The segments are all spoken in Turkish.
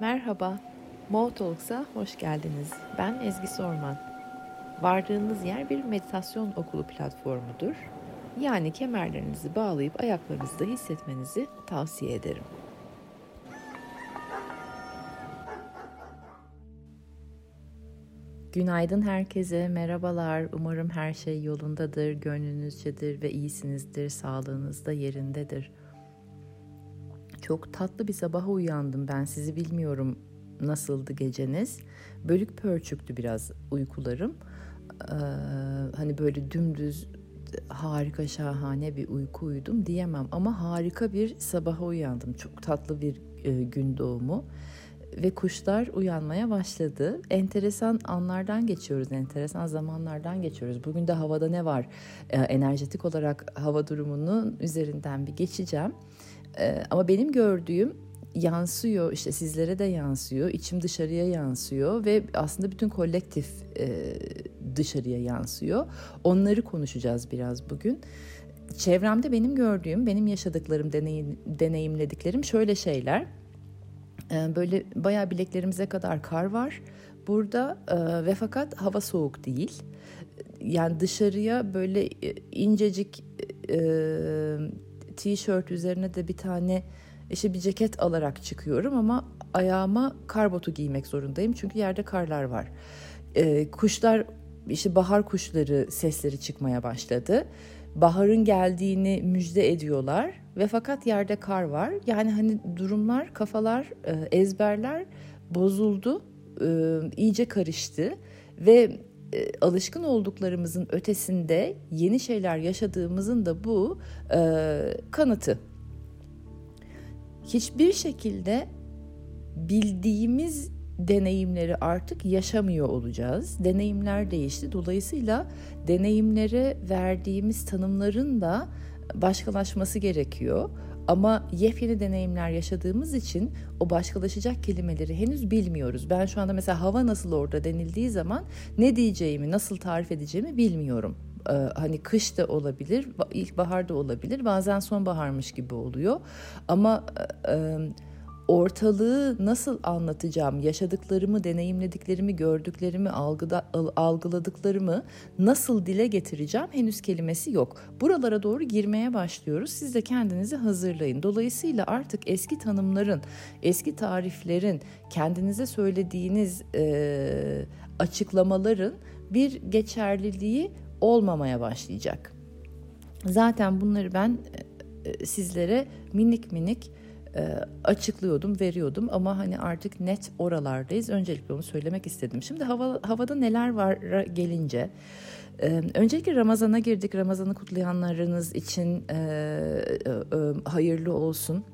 Merhaba, Mo Talks'a hoş geldiniz. Ben Ezgi Sorman. Vardığınız yer bir meditasyon okulu platformudur. Yani kemerlerinizi bağlayıp ayaklarınızda hissetmenizi tavsiye ederim. Günaydın herkese, merhabalar. Umarım her şey yolundadır, gönlünüzcedir ve iyisinizdir, sağlığınız da yerindedir. Çok tatlı bir sabaha uyandım ben. Sizi bilmiyorum nasıldı geceniz. Bölük pörçüktü biraz uykularım. Ee, hani böyle dümdüz harika şahane bir uyku uyudum diyemem ama harika bir sabaha uyandım. Çok tatlı bir e, gün doğumu ve kuşlar uyanmaya başladı. Enteresan anlardan geçiyoruz, enteresan zamanlardan geçiyoruz. Bugün de havada ne var? Ee, enerjetik olarak hava durumunun üzerinden bir geçeceğim. Ee, ama benim gördüğüm yansıyor işte sizlere de yansıyor içim dışarıya yansıyor ve aslında bütün kolektif e, dışarıya yansıyor. Onları konuşacağız biraz bugün. Çevremde benim gördüğüm benim yaşadıklarım deneyim, deneyimlediklerim şöyle şeyler. Ee, böyle bayağı bileklerimize kadar kar var. Burada e, ve fakat hava soğuk değil. Yani dışarıya böyle e, incecik e, t-shirt üzerine de bir tane işte bir ceket alarak çıkıyorum ama ayağıma kar botu giymek zorundayım çünkü yerde karlar var. Ee, kuşlar işte bahar kuşları sesleri çıkmaya başladı. Baharın geldiğini müjde ediyorlar ve fakat yerde kar var. Yani hani durumlar, kafalar, e, ezberler bozuldu, e, iyice karıştı ve e, alışkın olduklarımızın ötesinde yeni şeyler yaşadığımızın da bu e, kanıtı. Hiçbir şekilde bildiğimiz deneyimleri artık yaşamıyor olacağız. Deneyimler değişti. Dolayısıyla deneyimlere verdiğimiz tanımların da başkalaşması gerekiyor. Ama yepyeni deneyimler yaşadığımız için o başkalaşacak kelimeleri henüz bilmiyoruz. Ben şu anda mesela hava nasıl orada denildiği zaman ne diyeceğimi, nasıl tarif edeceğimi bilmiyorum. Ee, hani kış da olabilir, ilkbahar da olabilir, bazen sonbaharmış gibi oluyor. Ama e, e ortalığı nasıl anlatacağım, yaşadıklarımı, deneyimlediklerimi, gördüklerimi, algıda, algıladıklarımı nasıl dile getireceğim henüz kelimesi yok. Buralara doğru girmeye başlıyoruz. Siz de kendinizi hazırlayın. Dolayısıyla artık eski tanımların, eski tariflerin, kendinize söylediğiniz e, açıklamaların bir geçerliliği olmamaya başlayacak. Zaten bunları ben sizlere minik minik e, açıklıyordum, veriyordum ama hani artık net oralardayız. Öncelikle onu söylemek istedim. Şimdi hava, havada neler var gelince e, öncelikle Ramazan'a girdik. Ramazan'ı kutlayanlarınız için e, e, e, hayırlı olsun.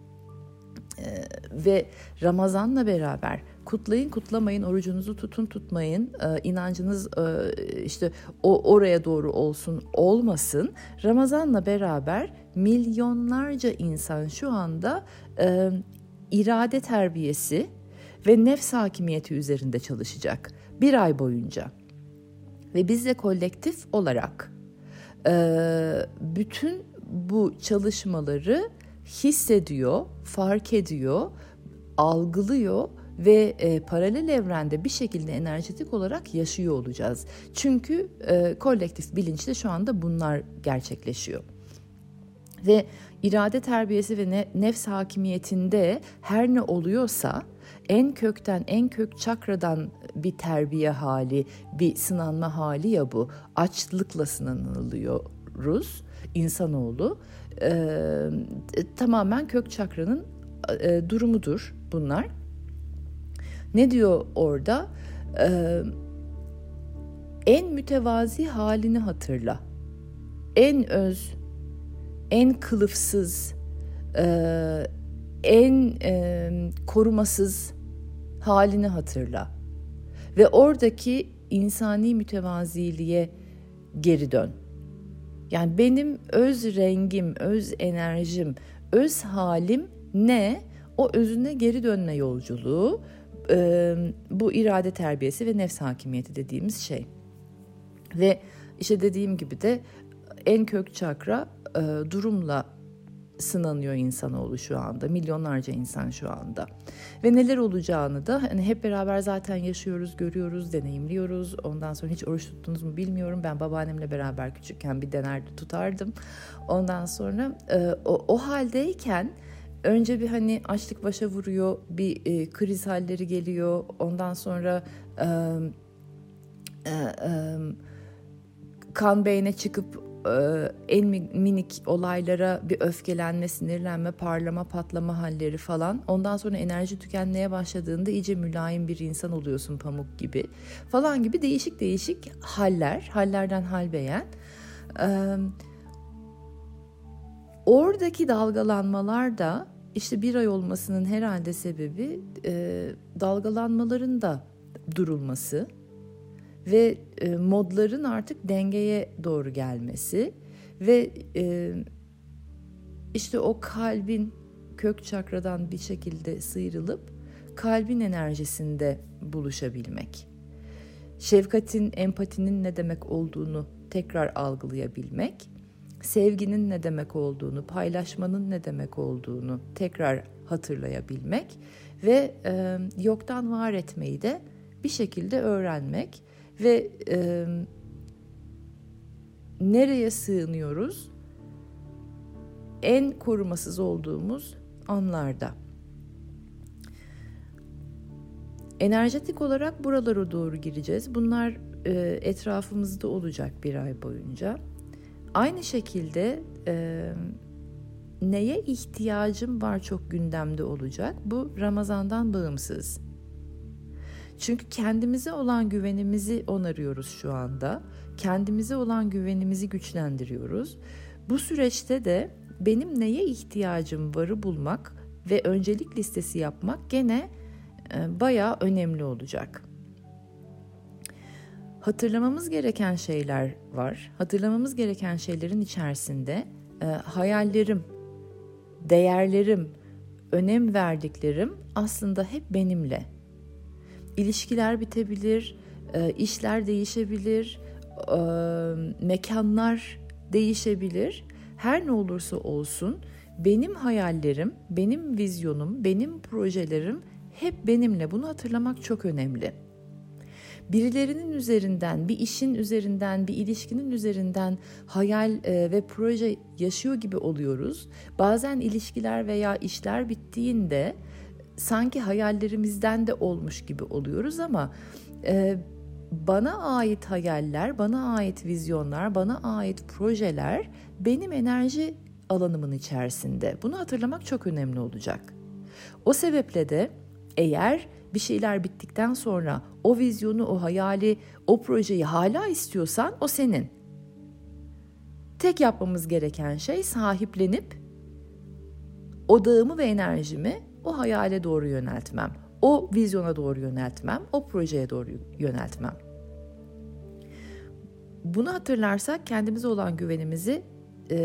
Ee, ve Ramazan'la beraber kutlayın kutlamayın orucunuzu tutun tutmayın. E, inancınız e, işte o oraya doğru olsun olmasın. Ramazan'la beraber milyonlarca insan şu anda e, irade terbiyesi ve nefs hakimiyeti üzerinde çalışacak bir ay boyunca. Ve biz de kolektif olarak e, bütün bu çalışmaları hissediyor, fark ediyor, algılıyor ve e, paralel evrende bir şekilde enerjetik olarak yaşıyor olacağız. Çünkü e, kolektif bilinçte şu anda bunlar gerçekleşiyor. Ve irade terbiyesi ve ne, nefs hakimiyetinde her ne oluyorsa en kökten, en kök çakradan bir terbiye hali, bir sınanma hali ya bu. Açlıkla sınanılıyoruz insanoğlu e, tamamen kök çakranın e, durumudur bunlar. Ne diyor orada? E, en mütevazi halini hatırla. En öz, en kılıfsız, e, en e, korumasız halini hatırla. Ve oradaki insani mütevaziliğe geri dön. Yani benim öz rengim, öz enerjim, öz halim ne? O özüne geri dönme yolculuğu, e, bu irade terbiyesi ve nefs hakimiyeti dediğimiz şey. Ve işte dediğim gibi de en kök çakra e, durumla sınanıyor insanoğlu şu anda. Milyonlarca insan şu anda. Ve neler olacağını da hani hep beraber zaten yaşıyoruz, görüyoruz, deneyimliyoruz. Ondan sonra hiç oruç tuttunuz mu bilmiyorum. Ben babaannemle beraber küçükken bir denerdi tutardım. Ondan sonra e, o, o haldeyken önce bir hani açlık başa vuruyor, bir e, kriz halleri geliyor. Ondan sonra e, e, e, kan beyne çıkıp e, en minik olaylara bir öfkelenme, sinirlenme, parlama, patlama halleri falan. Ondan sonra enerji tükenmeye başladığında iyice mülayim bir insan oluyorsun pamuk gibi falan gibi değişik değişik haller, hallerden hal beğen. Ee, oradaki dalgalanmalar da işte bir ay olmasının herhalde sebebi e, dalgalanmaların da durulması ve e, modların artık dengeye doğru gelmesi ve e, işte o kalbin kök çakradan bir şekilde sıyrılıp kalbin enerjisinde buluşabilmek. Şefkatin, empatinin ne demek olduğunu tekrar algılayabilmek, sevginin ne demek olduğunu, paylaşmanın ne demek olduğunu tekrar hatırlayabilmek ve e, yoktan var etmeyi de bir şekilde öğrenmek ve e, nereye sığınıyoruz? En korumasız olduğumuz anlarda. Enerjetik olarak buralara doğru gireceğiz. Bunlar e, etrafımızda olacak bir ay boyunca. Aynı şekilde e, neye ihtiyacım var çok gündemde olacak. Bu Ramazan'dan bağımsız. Çünkü kendimize olan güvenimizi onarıyoruz şu anda. Kendimize olan güvenimizi güçlendiriyoruz. Bu süreçte de benim neye ihtiyacım varı bulmak ve öncelik listesi yapmak gene e, bayağı önemli olacak. Hatırlamamız gereken şeyler var. Hatırlamamız gereken şeylerin içerisinde e, hayallerim, değerlerim, önem verdiklerim aslında hep benimle ilişkiler bitebilir, e, işler değişebilir, e, mekanlar değişebilir. Her ne olursa olsun benim hayallerim, benim vizyonum, benim projelerim hep benimle. Bunu hatırlamak çok önemli. Birilerinin üzerinden, bir işin üzerinden, bir ilişkinin üzerinden hayal e, ve proje yaşıyor gibi oluyoruz. Bazen ilişkiler veya işler bittiğinde sanki hayallerimizden de olmuş gibi oluyoruz ama e, bana ait hayaller, bana ait vizyonlar, bana ait projeler benim enerji alanımın içerisinde. Bunu hatırlamak çok önemli olacak. O sebeple de eğer bir şeyler bittikten sonra o vizyonu, o hayali, o projeyi hala istiyorsan o senin. Tek yapmamız gereken şey sahiplenip odağımı ve enerjimi o hayale doğru yöneltmem, o vizyona doğru yöneltmem, o projeye doğru yöneltmem. Bunu hatırlarsak kendimize olan güvenimizi e,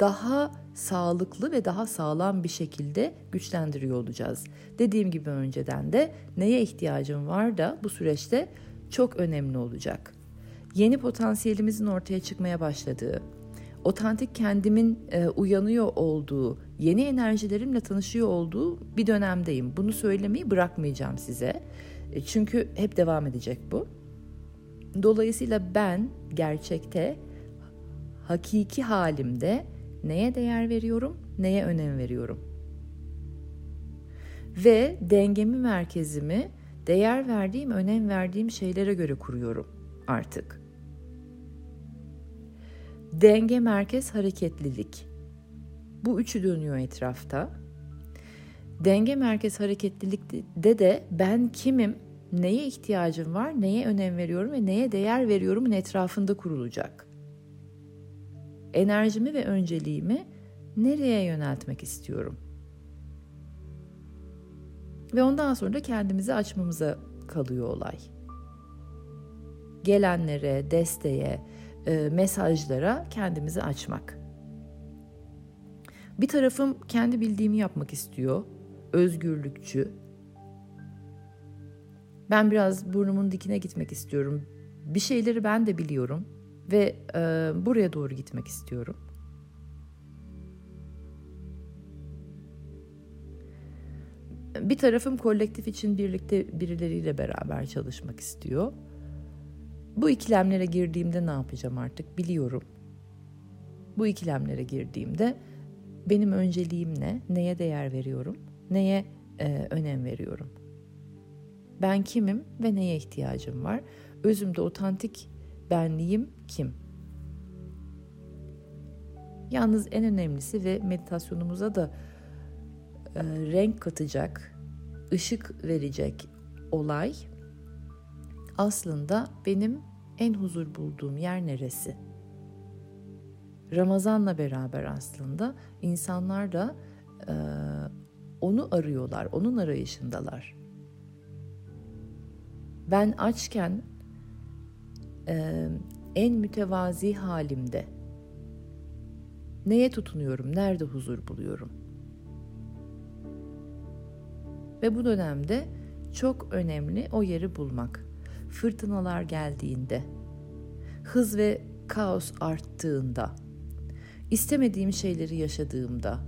daha sağlıklı ve daha sağlam bir şekilde güçlendiriyor olacağız. Dediğim gibi önceden de neye ihtiyacım var da bu süreçte çok önemli olacak. Yeni potansiyelimizin ortaya çıkmaya başladığı, otantik kendimin e, uyanıyor olduğu, yeni enerjilerimle tanışıyor olduğu bir dönemdeyim. Bunu söylemeyi bırakmayacağım size. E, çünkü hep devam edecek bu. Dolayısıyla ben gerçekte hakiki halimde neye değer veriyorum, neye önem veriyorum? Ve dengemi, merkezimi değer verdiğim, önem verdiğim şeylere göre kuruyorum artık. Denge, merkez, hareketlilik. Bu üçü dönüyor etrafta. Denge, merkez, hareketlilikte de ben kimim, neye ihtiyacım var, neye önem veriyorum ve neye değer veriyorumun etrafında kurulacak. Enerjimi ve önceliğimi nereye yöneltmek istiyorum? Ve ondan sonra da kendimizi açmamıza kalıyor olay. Gelenlere, desteğe, e, mesajlara kendimizi açmak. Bir tarafım kendi bildiğimi yapmak istiyor, özgürlükçü. Ben biraz burnumun dikine gitmek istiyorum. Bir şeyleri ben de biliyorum ve e, buraya doğru gitmek istiyorum. Bir tarafım kolektif için birlikte birileriyle beraber çalışmak istiyor. Bu ikilemlere girdiğimde ne yapacağım artık biliyorum. Bu ikilemlere girdiğimde benim önceliğim ne? Neye değer veriyorum? Neye e, önem veriyorum? Ben kimim ve neye ihtiyacım var? Özümde otantik benliğim kim? Yalnız en önemlisi ve meditasyonumuza da e, renk katacak, ışık verecek olay aslında benim en huzur bulduğum yer neresi? Ramazan'la beraber aslında insanlar da e, onu arıyorlar, onun arayışındalar. Ben açken e, en mütevazi halimde neye tutunuyorum, nerede huzur buluyorum? Ve bu dönemde çok önemli o yeri bulmak. Fırtınalar geldiğinde, hız ve kaos arttığında, istemediğim şeyleri yaşadığımda,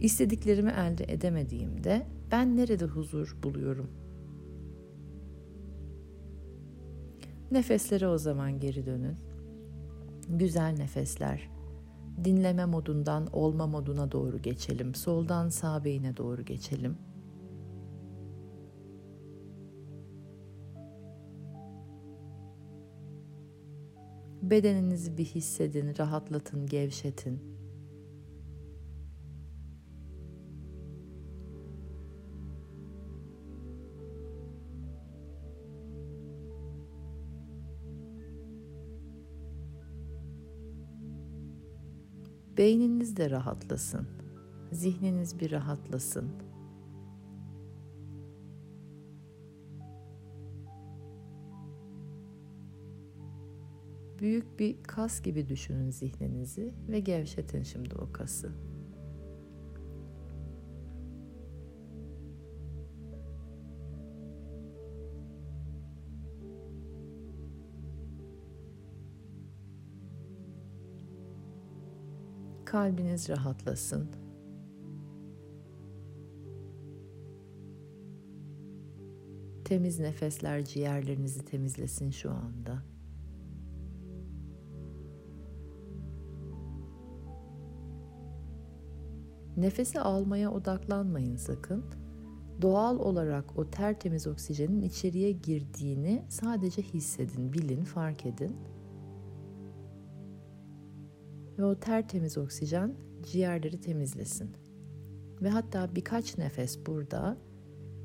istediklerimi elde edemediğimde ben nerede huzur buluyorum? Nefeslere o zaman geri dönün. Güzel nefesler. Dinleme modundan olma moduna doğru geçelim. Soldan sağ beyine doğru geçelim. Bedeninizi bir hissedin, rahatlatın, gevşetin. Beyniniz de rahatlasın. Zihniniz bir rahatlasın. Büyük bir kas gibi düşünün zihninizi ve gevşetin şimdi o kası. Kalbiniz rahatlasın. Temiz nefesler ciğerlerinizi temizlesin şu anda. Nefesi almaya odaklanmayın sakın. Doğal olarak o tertemiz oksijenin içeriye girdiğini sadece hissedin, bilin, fark edin. Ve o tertemiz oksijen ciğerleri temizlesin. Ve hatta birkaç nefes burada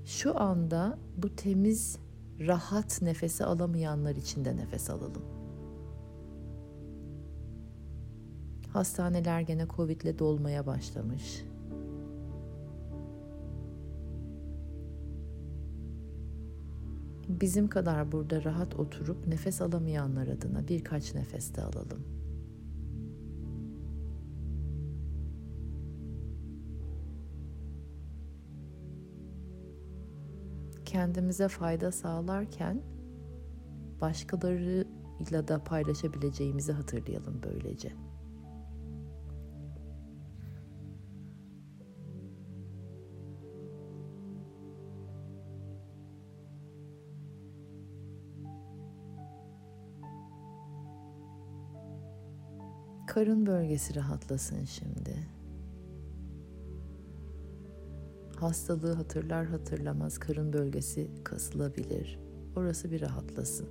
şu anda bu temiz, rahat nefesi alamayanlar için de nefes alalım. Hastaneler gene Covid'le dolmaya başlamış. Bizim kadar burada rahat oturup nefes alamayanlar adına birkaç nefes de alalım. Kendimize fayda sağlarken başkalarıyla da paylaşabileceğimizi hatırlayalım böylece. Karın bölgesi rahatlasın şimdi. Hastalığı hatırlar hatırlamaz karın bölgesi kasılabilir. Orası bir rahatlasın.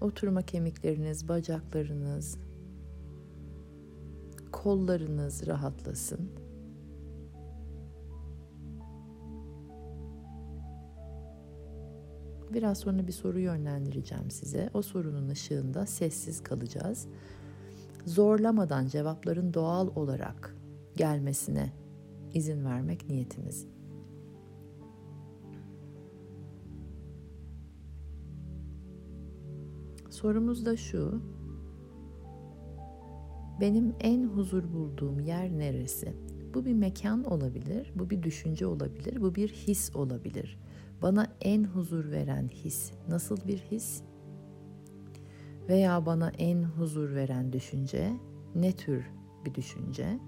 Oturma kemikleriniz, bacaklarınız, kollarınız rahatlasın. Biraz sonra bir soru yönlendireceğim size. O sorunun ışığında sessiz kalacağız. Zorlamadan cevapların doğal olarak gelmesine izin vermek niyetimiz. Sorumuz da şu. Benim en huzur bulduğum yer neresi? Bu bir mekan olabilir, bu bir düşünce olabilir, bu bir his olabilir. Bana en huzur veren his nasıl bir his? Veya bana en huzur veren düşünce ne tür bir düşünce?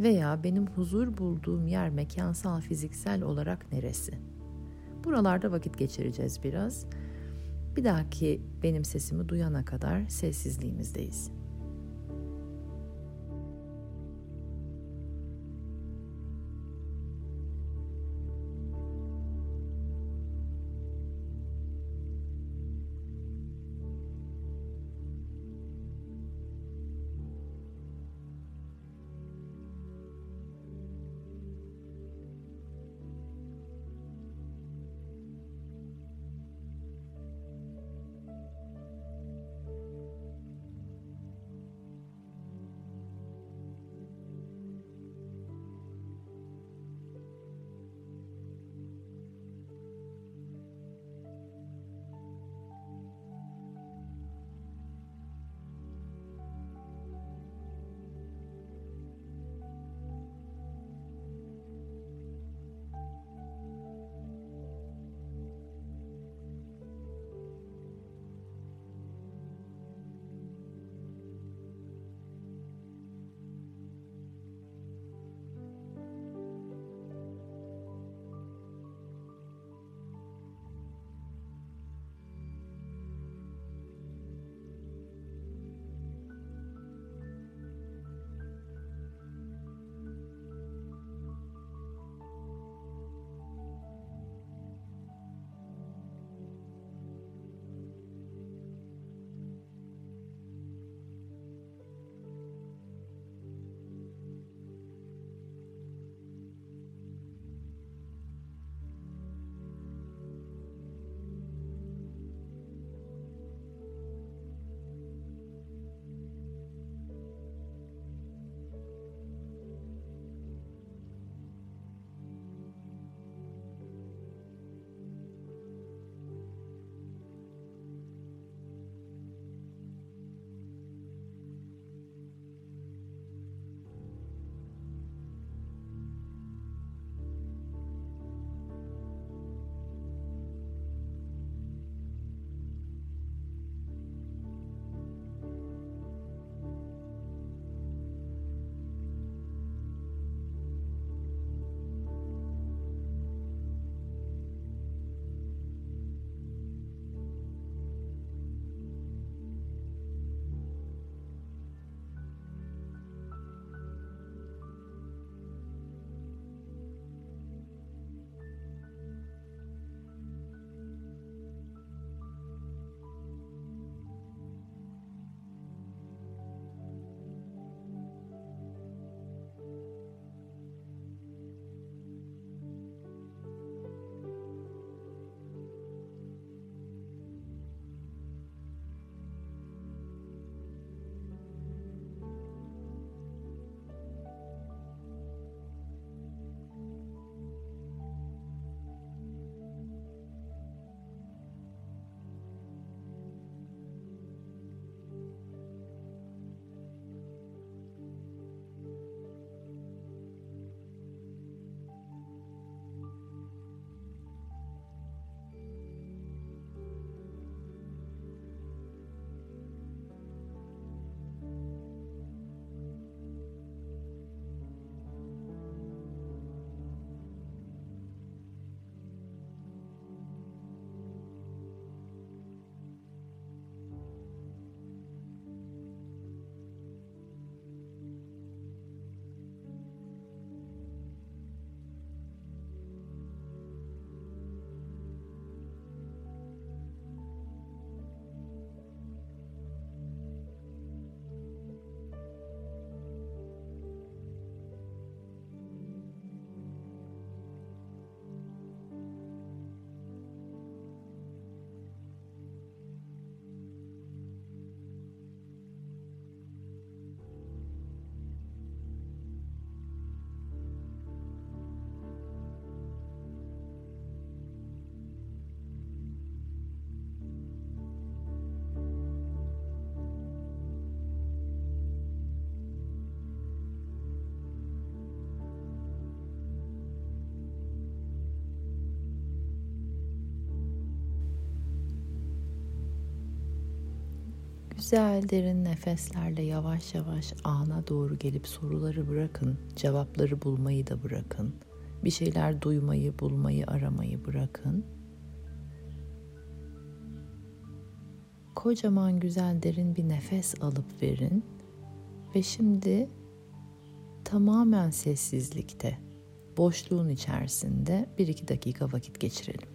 Veya benim huzur bulduğum yer mekansal, fiziksel olarak neresi? Buralarda vakit geçireceğiz biraz. Bir dahaki benim sesimi duyana kadar sessizliğimizdeyiz. Güzel derin nefeslerle yavaş yavaş ana doğru gelip soruları bırakın, cevapları bulmayı da bırakın. Bir şeyler duymayı, bulmayı, aramayı bırakın. Kocaman güzel derin bir nefes alıp verin ve şimdi tamamen sessizlikte, boşluğun içerisinde bir iki dakika vakit geçirelim.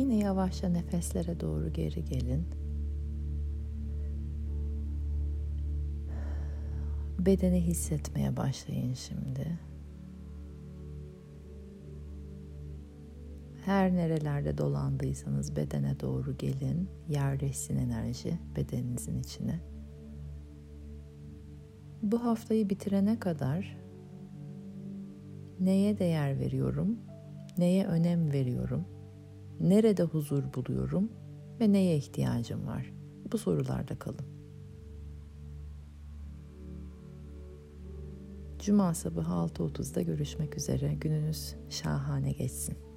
Yine yavaşça nefeslere doğru geri gelin. Bedeni hissetmeye başlayın şimdi. Her nerelerde dolandıysanız bedene doğru gelin. Yerleşsin enerji bedeninizin içine. Bu haftayı bitirene kadar neye değer veriyorum? Neye önem veriyorum? Nerede huzur buluyorum ve neye ihtiyacım var? Bu sorularda kalın. Cuma sabahı 6.30'da görüşmek üzere. Gününüz şahane geçsin.